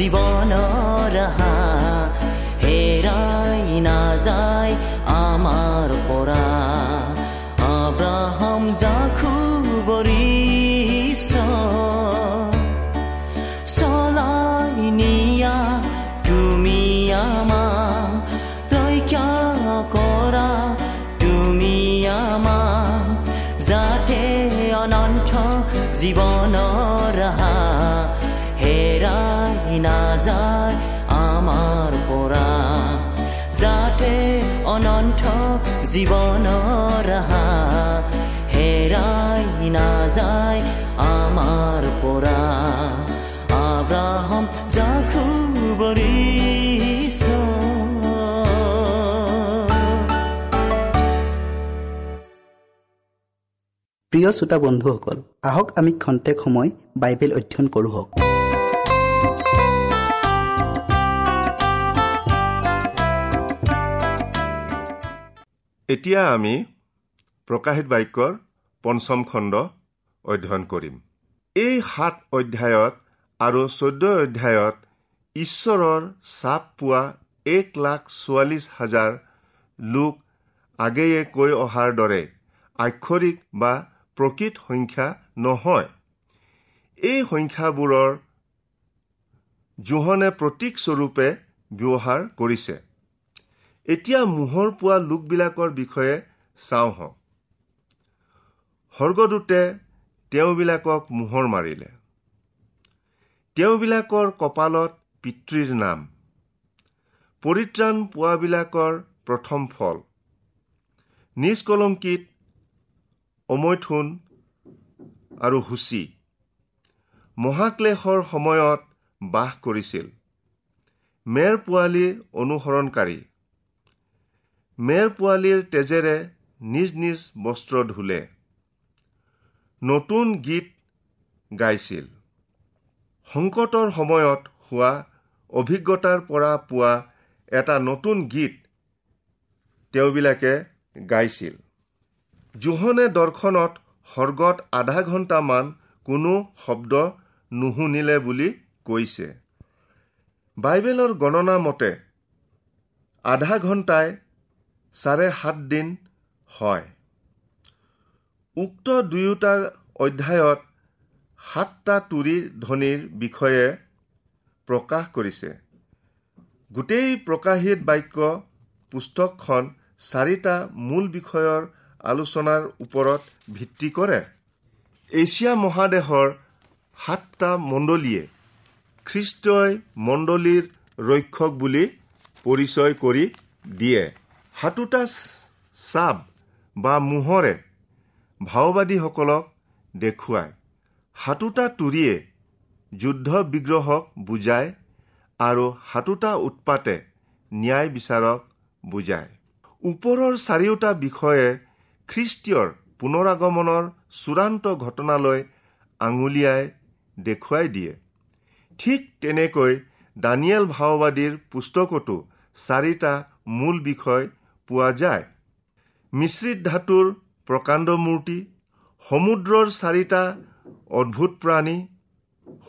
জীৱনৰ প্ৰিয় শ্ৰোতা বন্ধুসকল আহক আমি খন্তেক সময় বাইবেল অধ্যয়ন কৰোঁ হওক। এতিয়া আমি প্ৰকাশিত বাক্যৰ পঞ্চম খণ্ড অধ্যয়ন কৰিম। এই সাত অধ্যায়ত আৰু চৈধ্য অধ্যায়ত ঈশ্বৰৰ চাপ পোৱা এক লাখ চৌৱাল্লিছ হাজাৰ লোক আগেয়ে কৈ অহাৰ দৰে আক্ষৰিক বা প্ৰকৃত সংখ্যা নহয়। এই সংখ্যাবোৰৰ জোহনে প্ৰতীকস্বৰূপে ব্যৱহাৰ কৰিছে। এতিয়া মোহৰ পোৱা লোকবিলাকৰ বিষয়ে চাওঁ হওক স্বৰ্গদূতে তেওঁবিলাকক মোহৰ মাৰিলে। তেওঁবিলাকৰ কপালত পিতৃৰ নাম। পৰিত্ৰাণ পোৱাবিলাকৰ প্ৰথম ফল। নিষ্কলংকিত অমৈথুন আৰু সূচী মহাক্লেশৰ সময়ত বাস কৰিছিল। মেৰ পোৱালীৰ অনুসৰণকাৰী। মেৰ পোৱালীৰ তেজেৰে নিজ নিজ বস্ত্ৰ ধুলে। নতুন গীত গাইছিল। সংকটৰ সময়ত হোৱা অভিজ্ঞতাৰ পৰা পোৱা এটা নতুন গীত তেওঁবিলাকে গাইছিল। জোহনে দৰ্শনত স্বৰ্গত আধা ঘণ্টামান কোনো শব্দ নুশুনিলে বুলি কৈছে। বাইবেলৰ গণনা মতে আধা ঘণ্টাই চাৰে সাত দিন হয়। উক্ত দুয়োটা অধ্যায়ত সাতটা তুৰি ধ্বনিৰ বিষয়ে প্ৰকাশ কৰিছে। গোটেই প্ৰকাশিত বাক্য পুস্তকখন চাৰিটা মূল বিষয়ৰ আলোচনাৰ ওপৰত ভিত্তি কৰে। এছিয়া মহাদেশৰ সাতটা মণ্ডলীয়ে খ্ৰীষ্টই মণ্ডলীৰ ৰক্ষক বুলি পৰিচয় কৰি দিয়ে। সাতোটা চাপ বা মোহৰে ভাওবাদীসকলক দেখুৱায়। সাতোটা তুৰিয়ে যুদ্ধ বিগ্ৰহক বুজায় আৰু সাতোটা উৎপাতে ন্যায় বিচাৰক বুজায়। ওপৰৰ চাৰিওটা বিষয়ে খ্ৰীষ্টীয়ৰ পুনৰাগমনৰ চূড়ান্ত ঘটনালৈ আঙুলিয়াই দেখুৱাই দিয়ে। ঠিক তেনেকৈ দানিয়েল ভাওবাদীৰ পুস্তকতো চাৰিটা মূল বিষয় পোৱা যায়। মিশ্ৰিত ধাতুৰ প্ৰকাণ্ড মূৰ্তি সমুদ্ৰৰ চাৰিটা অদ্ভুত প্ৰাণী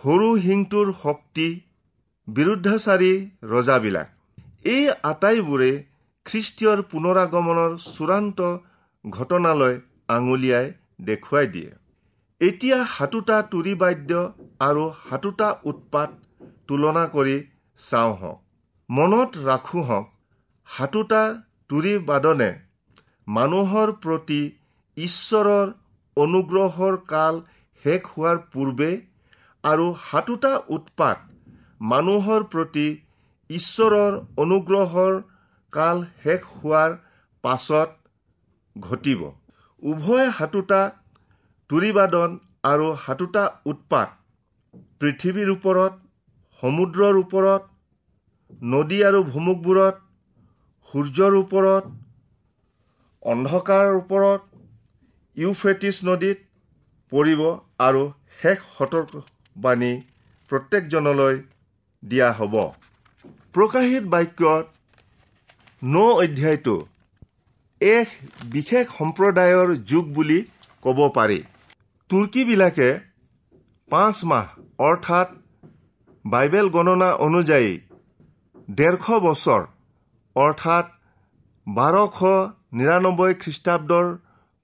সৰু শিংটোৰ শক্তি বিৰুদ্ধাচাৰী ৰজাবিলাক। এই আটাইবোৰে খ্ৰীষ্টীয়ৰ পুনৰাগমনৰ চূড়ান্ত ঘটনালৈ আঙুলিয়াই দেখুৱাই দিয়ে। এতিয়া সাতোটা তুৰি বাদ্য আৰু সাতোটা উৎপাত তুলনা কৰি চাওঁ হওক। মনত ৰাখোঁ হওক সাতোটা তুৰি বাদনে মানুহৰ প্ৰতি ঈশ্বৰৰ অনুগ্ৰহৰ কাল শেষ হোৱাৰ পূৰ্বে আৰু সাতোটা উৎপাত মানুহৰ প্ৰতি ঈশ্বৰৰ অনুগ্ৰহৰ কাল শেষ হোৱাৰ পাছত ঘটিব। উভয় সাতোটা তুৰিবাদন আৰু সাতোটা উৎপাত। পৃথিৱীৰ ওপৰত সমুদ্ৰৰ ওপৰত নদী আৰু ভুমুকবোৰত সূৰ্যৰ ওপৰত অন্ধকাৰৰ ওপৰত ইউফ্ৰেটিছ নদীত পৰিব আৰু শেষ সতৰ্কবাণী প্ৰত্যেকজনলৈ দিয়া হ'ব। প্ৰকাশিত বাক্যত ন অধ্যায়টো এক বিশেষ সম্প্ৰদায়ৰ যুগ বুলি ক'ব পাৰি। তুৰ্কীবিলাকে পাঁচ মাহ অৰ্থাৎ বাইবেল গণনা অনুযায়ী ডেৰশ বছৰ অৰ্থাৎ বাৰশ নিৰান্নব্বৈ খ্ৰীষ্টাব্দৰ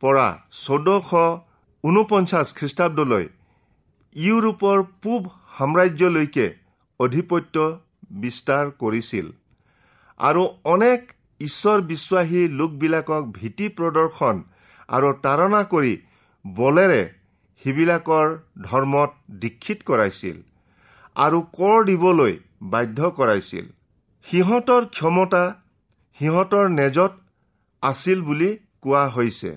পৰা চৈধ্যশ ঊনপঞ্চাছ খ্ৰীষ্টাব্দলৈ ইউৰোপৰ পূব সাম্ৰাজ্যলৈকে অধিপত্য বিস্তাৰ কৰিছিল। আৰু অনেক ঈশ্বৰ বিশ্বাসী লোকবিলাকক ভীতি প্ৰদৰ্শন আৰু তাৰণা কৰি বলেৰে সিবিলাকৰ ধৰ্মত দীক্ষিত কৰাইছিল আৰু কৰ দিবলৈ বাধ্য কৰাইছিল। সিহঁতৰ ক্ষমতা সিহঁতৰ নেজত আছিল বুলি কোৱা হৈছে।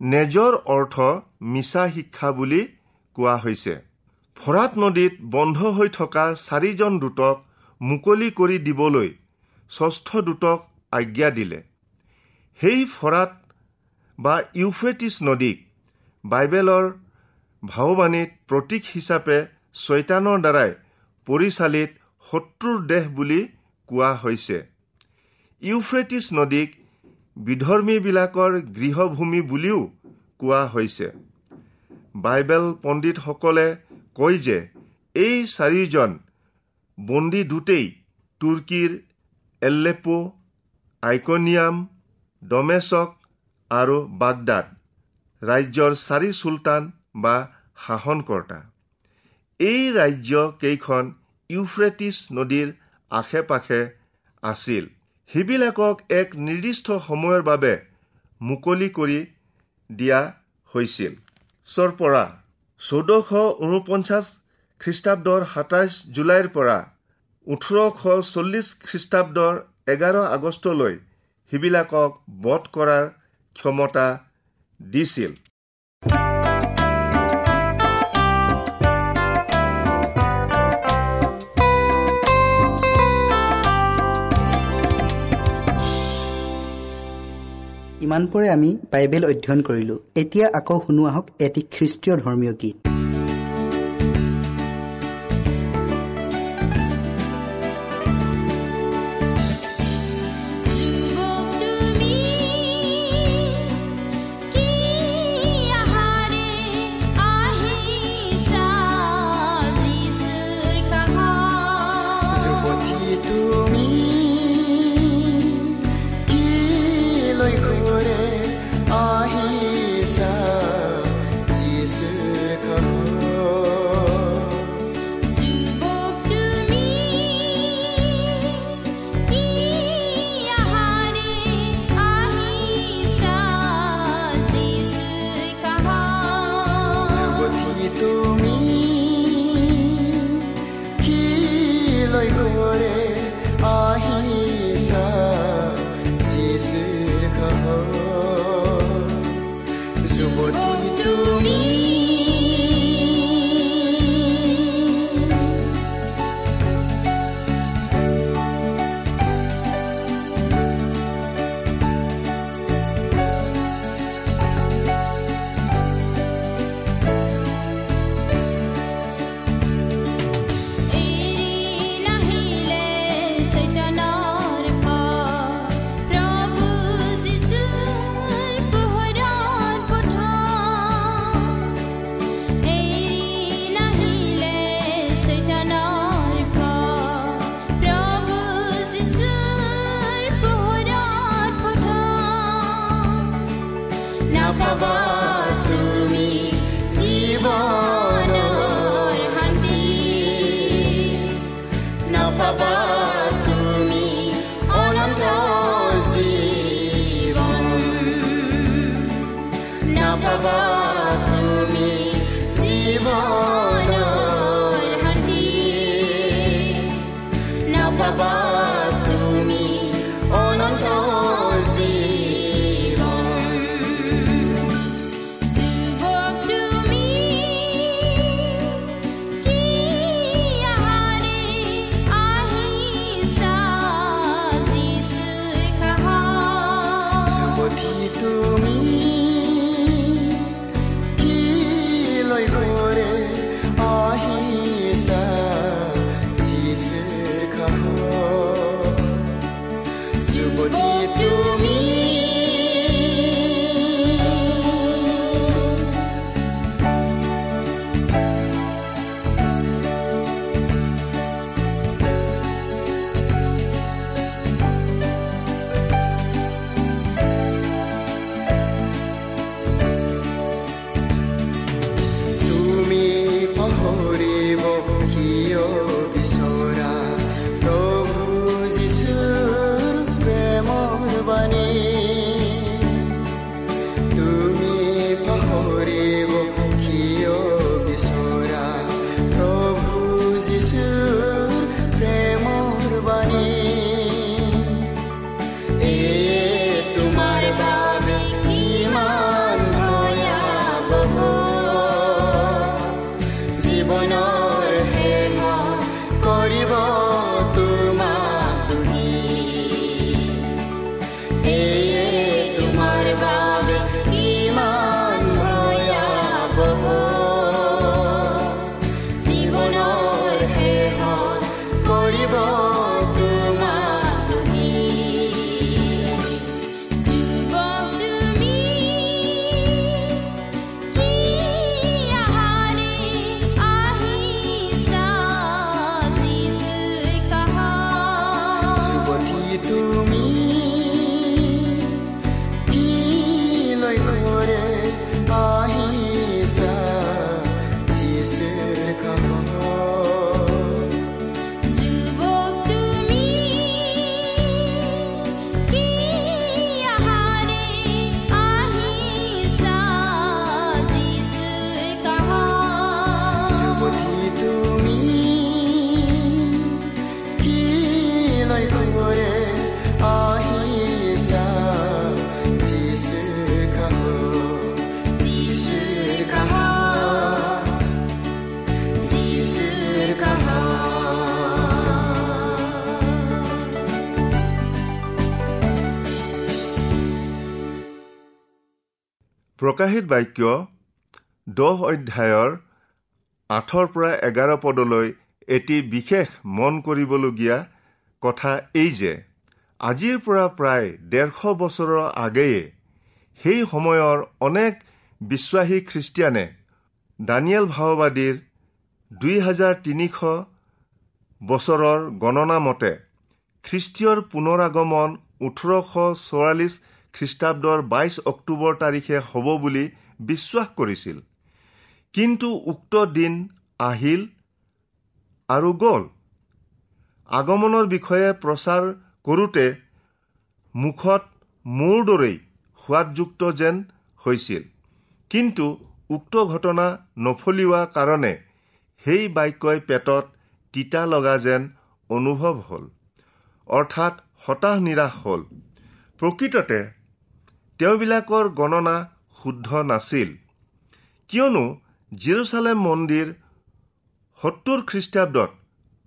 নেজৰ অৰ্থ মিছা শিক্ষা বুলি কোৱা হৈছে। ফৰাত নদীত বন্ধ হৈ থকা চাৰিজন দূতক মুকলি কৰি দিবলৈ ষষ্ঠ দূতক আজ্ঞা দিলে। সেই ফৰাত বা ইউফ্ৰেটিছ নদীক বাইবেলৰ ভাওবাণীত প্ৰতীক হিচাপে ছৈতানৰ দ্বাৰাই পৰিচালিত শত্ৰুৰ দেশ বুলি কোৱা হৈছে। ইউফ্ৰেটিছ নদীক বিধৰ্মীবিলাকৰ গৃহভূমি বুলিও কোৱা হৈছে। বাইবেল পণ্ডিতসকলে কয় যে এই চাৰিজন বন্দী দুটেই তুৰ্কীৰ এল্লেপো আইকনিয়াম ডমেচক আৰু বাগদাদ ৰাজ্যৰ চাৰি চুলতান বা শাসনকৰ্তা। এই ৰাজ্য কেইখন ইউফ্ৰেটিছ নদীৰ আশে পাশে আছিল। সিবিলাকক এক নিৰ্দিষ্ট সময়ৰ বাবে মুকলি কৰি দিয়া হৈছিল। চৰ পৰা চৈধ্যশ ঊনপঞ্চাছ খ্ৰীষ্টাব্দৰ সাতাইছ জুলাইৰ পৰা ওঠৰশ চল্লিছ খ্ৰীষ্টাব্দৰ এঘাৰ আগষ্টলৈ সিবিলাকক বধ কৰাৰ ক্ষমতা দিছিল। ইমানপৰে আমি বাইবেল অধ্যয়ন কৰিলোঁ। এতিয়া আকৌ শুনো আহক এটি খ্ৰীষ্টীয় ধৰ্মীয় গীত। যুৱতী তুমি এৰি নাপাবা প্ৰকাশিত বাক্য দহ অধ্যায়ৰ আঠৰ পৰা এঘাৰ পদলৈ এটি বিশেষ মন কৰিবলগীয়া কথা এই যে আজিৰ পৰা প্ৰায় ডেৰশ বছৰৰ আগেয়ে সেই সময়ৰ অনেক বিশ্বাসী খ্ৰীষ্টিয়ানে দানিয়েল ভাওবাদীৰ দুই হাজাৰ তিনিশ বছৰৰ গণনা মতে খ্ৰীষ্টীয়ৰ পুনৰাগমন ওঠৰশ চৌৰাল্লিছ খ্ৰীষ্টাব্দৰ বাইছ অক্টোবৰ তাৰিখে হ'ব বুলি বিশ্বাস কৰিছিল। কিন্তু উক্ত দিন আহিল আৰু গ'ল। আগমনৰ বিষয়ে প্ৰচাৰ কৰোঁতে মুখত মোৰ দৰেই সোৱাদযুক্ত যেন হৈছিল। কিন্তু উক্ত ঘটনা নফলিওৱা কাৰণে সেই বাক্যই পেটত তিতা লগা যেন অনুভৱ হ'ল। অৰ্থাৎ হতাশ নিৰাশ হ'ল। প্ৰকৃততে তেওঁবিলাকৰ গণনা শুদ্ধ নাছিল। কিয়নো জিৰচালেম মন্দিৰ সত্তৰ খ্ৰীষ্টাব্দত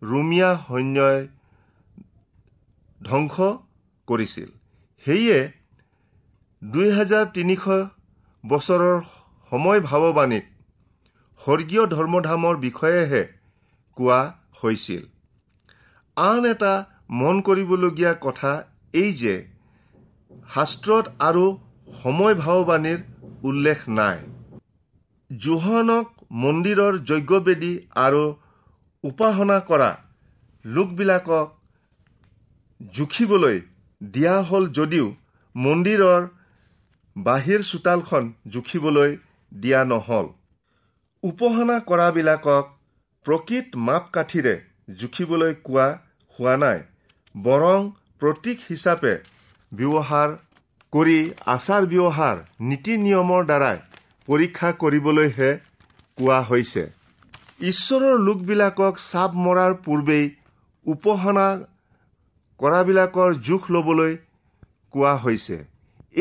ৰোমিয়া সৈন্যই ধ্বংস কৰিছিল। সেয়ে দুই হাজাৰ তিনিশ বছৰৰ সময় ভাৱবাণীত স্বৰ্গীয় ধৰ্মধামৰ বিষয়েহে কোৱা হৈছিল। আন এটা মন কৰিবলগীয়া কথা এই যে শাস্ত্ৰত আৰু সময় ভাৱবাণীৰ উল্লেখ নাই। জোহনক মন্দিৰৰ যজ্ঞবেদী আৰু উপাসনা কৰা লোকবিলাকক জুখিবলৈ দিয়া হ'ল যদিও মন্দিৰৰ বাহিৰ চোতালখন জুখিবলৈ দিয়া নহ'ল। উপাসনা কৰাবিলাকক প্ৰকৃত মাপকাঠিৰে জুখিবলৈ কোৱা হোৱা নাই বৰং প্ৰতীক হিচাপে ব্যৱহাৰ কৰি আচাৰ ব্যৱহাৰ নীতি নিয়মৰ দ্বাৰাই পৰীক্ষা কৰিবলৈহে কোৱা হৈছে। ঈশ্বৰৰ লোকবিলাকক চাপ মৰাৰ পূৰ্বেই উপাসনা কৰাবিলাকৰ জোখ ল'বলৈ কোৱা হৈছে।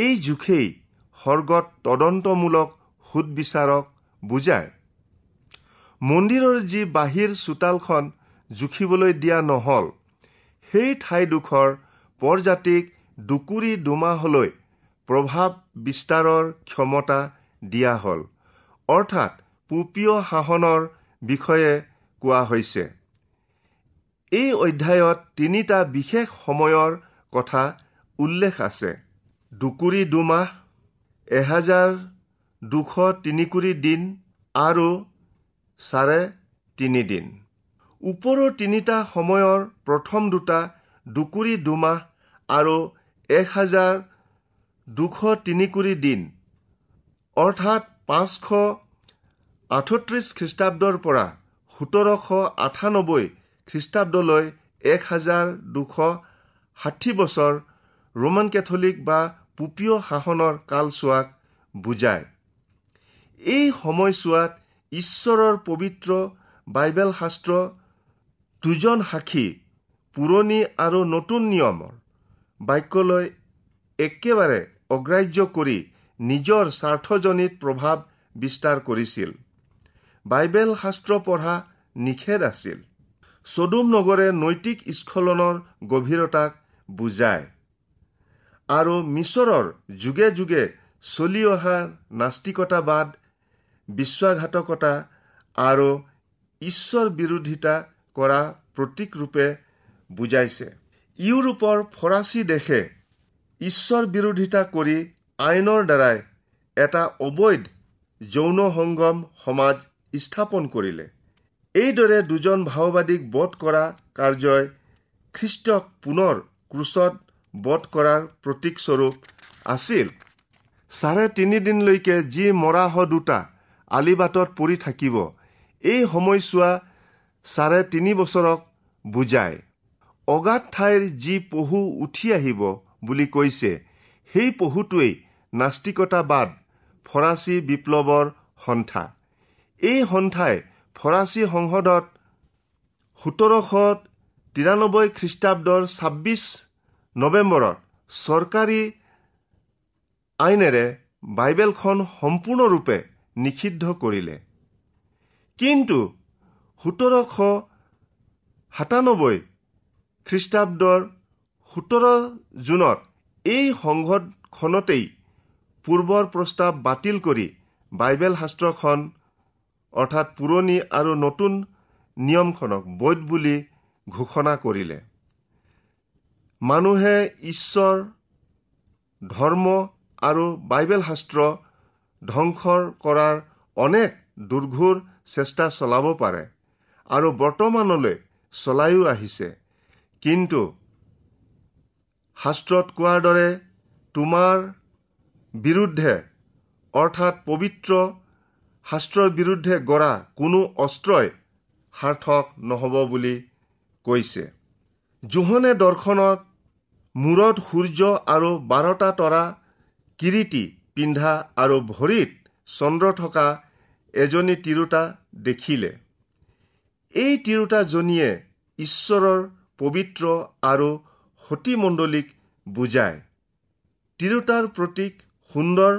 এই জোখেই স্বৰ্গত তদন্তমূলক সুদবিচাৰক বুজায়। মন্দিৰৰ যি বাহিৰ চোতালখন জুখিবলৈ দিয়া নহ'ল সেই ঠাইডোখৰ পৰজাতিক দুকুৰি দুমাহলৈ প্ৰভাৱ বিস্তাৰৰ ক্ষমতা দিয়া হ'ল। অৰ্থাৎ পুপীয় শাসনৰ বিষয়ে কোৱা হৈছে। এই অধ্যায়ত তিনিটা বিশেষ সময়ৰ কথা উল্লেখ আছে। দুকুৰি দুমাহ এহেজাৰ দুশ তিনিকুৰি দিন আৰু চাৰে তিনিদিন ওপৰৰ তিনিটা সময়ৰ প্ৰথম দুটা দুকুৰি দুমাহ আৰু এক হাজাৰ দুশ তিনিকুৰি দিন অৰ্থাৎ পাঁচশ আঠত্ৰিছ খ্ৰীষ্টাব্দৰ পৰা সোতৰশ আঠানব্বৈ খ্ৰীষ্টাব্দলৈ এক হাজাৰ দুশ ষাঠি বছৰ ৰোমান কেথলিক বা পুপীয় শাসনৰ কালচোৱাক বুজায়। এই সময়ছোৱাত ঈশ্বৰৰ পবিত্ৰ বাইবেল শাস্ত্ৰ দুজন সাক্ষী পুৰণি আৰু নতুন নিয়মৰ। বাক্যলৈ একেবাৰে অগ্ৰাহ্য কৰি নিজৰ স্বাৰ্থজনিত প্ৰভাৱ বিস্তাৰ কৰিছিল। বাইবেল শাস্ত্ৰ পঢ়া নিষেধ আছিল। চদুম নগৰে নৈতিক স্খলনৰ গভীৰতাক বুজায় আৰু মিছৰৰ যুগে যুগে চলি অহা নাস্তিকতাবাদ বিশ্বাসঘাতকতা আৰু ঈশ্বৰ বিৰোধিতা কৰা প্ৰতীকৰূপে বুজাইছে। ইউৰোপৰ ফৰাচী দেশে ঈশ্বৰ বিৰোধিতা কৰি আইনৰ দ্বাৰাই এটা অবৈধ যৌন সংগম সমাজ স্থাপন কৰিলে। এইদৰে দুজন ভাওবাদীক বধ কৰা কাৰ্যই খ্ৰীষ্টক পুনৰ ক্ৰুচত বধ কৰাৰ প্ৰতীকস্বৰূপ আছিল। চাৰে তিনিদিনলৈকে যি মৰাহ দুটা আলিবাটত পৰি থাকিব এই সময়ছোৱা চাৰে তিনি বছৰক বুজায়। অগাধ ঠাইৰ যি পহু উঠি আহিব বুলি কৈছে সেই পহুটোৱেই নাস্তিকতাবাদ ফৰাচী বিপ্লৱৰ সন্থা। এই সন্থাই ফৰাচী সংসদত সোতৰশ তিৰানব্বৈ খ্ৰীষ্টাব্দৰ ছাব্বিছ নৱেম্বৰত চৰকাৰী আইনেৰে বাইবেলখন সম্পূৰ্ণৰূপে নিষিদ্ধ কৰিলে। কিন্তু সোতৰশ সাতানব্বৈ খ্ৰীষ্টাব্দৰ সোতৰ জুনত এই সংসদখনতেই পূৰ্বৰ প্ৰস্তাৱ বাতিল কৰি বাইবেল শাস্ত্ৰখন অৰ্থাৎ পুৰণি আৰু নতুন নিয়মখনক বৈধ বুলি ঘোষণা কৰিলে। মানুহে ঈশ্বৰ ধৰ্ম আৰু বাইবেল শাস্ত্ৰ ধ্বংসৰ কৰাৰ অনেক দুৰ্ঘোৰ চেষ্টা চলাব পাৰে আৰু বৰ্তমানলৈ চলাইও আহিছে। কিন্তু শাস্ত্ৰত কোৱাৰ দৰে তোমাৰ বিৰুদ্ধে অৰ্থাৎ পবিত্ৰ শাস্ত্ৰৰ বিৰুদ্ধে গঢ়া কোনো অস্ত্ৰই সাৰ্থক নহ'ব বুলি কৈছে। জোহনে দৰ্শনত মূৰত সূৰ্য আৰু বাৰটা তৰা কিৰিটি পিন্ধা আৰু ভৰিত চন্দ্ৰ থকা এজনী তিৰোতা দেখিলে। এই তিৰোতাজনীয়ে ঈশ্বৰৰ পবিত্ৰ আৰু সতীমণ্ডলীক বুজায়। তিৰোতাৰ প্ৰতীক সুন্দৰ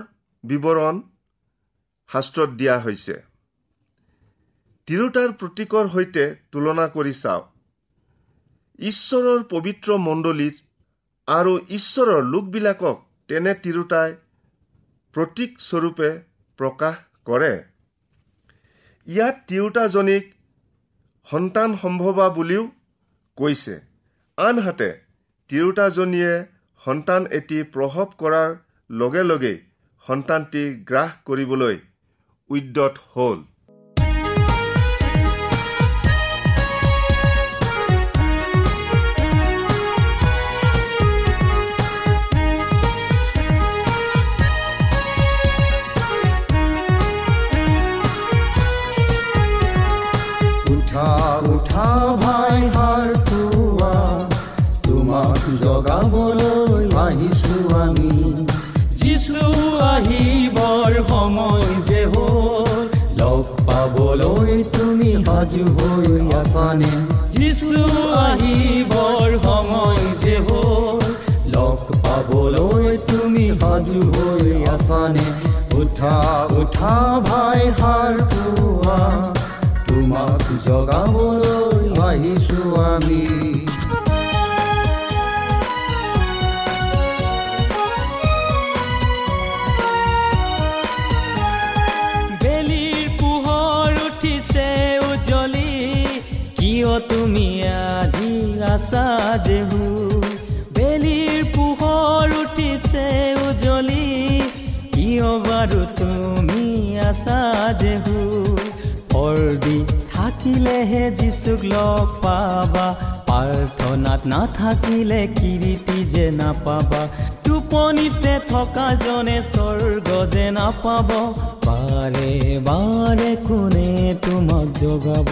বিৱৰণ শাস্ত্ৰত দিয়া হৈছে। তিৰোতাৰ প্ৰতীকৰ সৈতে তুলনা কৰি চাওক ঈশ্বৰৰ পবিত্ৰ মণ্ডলীত আৰু ঈশ্বৰৰ লোকবিলাকক তেনে তিৰোতাই প্ৰতীকস্বৰূপে প্ৰকাশ কৰে। ইয়াত তিৰোতাজনীক সন্তান সম্ভৱা বুলিও কৈছে আনহাতে তিৰোতাজনীয়ে সন্তান এটি প্ৰসৱ কৰাৰ লগে লগেই সন্তানটি গ্ৰাস কৰিবলৈ উদ্যত হ'ল। সাজু হৈ আছানে যিছু আহিবৰ সময় যে হ'ল লগ পাবলৈ তুমি সাজু হৈ আছানে উঠা উঠা ভাই হাৰ পোৱা তোমাক জগাবলৈ আহিছো আমি। যেহু বেলিৰ পোহৰ উঠিছে উজ্বলি কিয় বাৰু তুমি আছা যেহু অৰ্দি থাকিলেহে যিচুক লগ পাবা। প্ৰাৰ্থনাত নাথাকিলে কিৰিটি যে নাপাবা। টোপনিতে থকা জনে স্বৰ্গ যে নাপাব। বাৰে বাৰে কোনে তোমাক জগাব?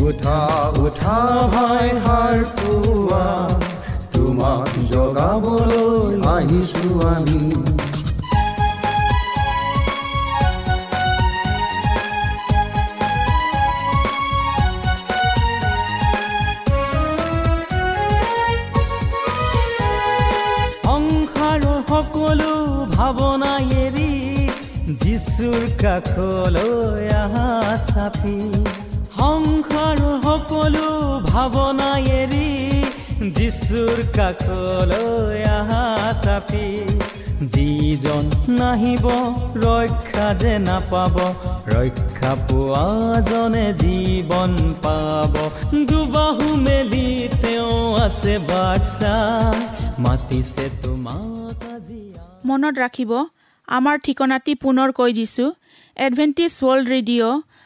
উঠা উঠা ভাই হাৰ তোমাক জগাবলৈ আহিছো আমি সংসাৰৰ সকলো ভাৱনা এৰি যিচুৰ কাষলৈ আহা চাপি সংসাৰৰ সকলো ভাৱনা এৰি যিচুৰ কাষলৈ আহা চাপি যিজন নাহিব ৰক্ষা যে নাপাব ৰক্ষা পোৱাজনে জীৱন পাব। দুবাহু মেলি তেওঁ আছে বাচ্চা মাতিছে তোমাক মনত ৰাখিব আমাৰ ঠিকনাটি পুনৰ কৈ দিছোঁ Adventist World Radio'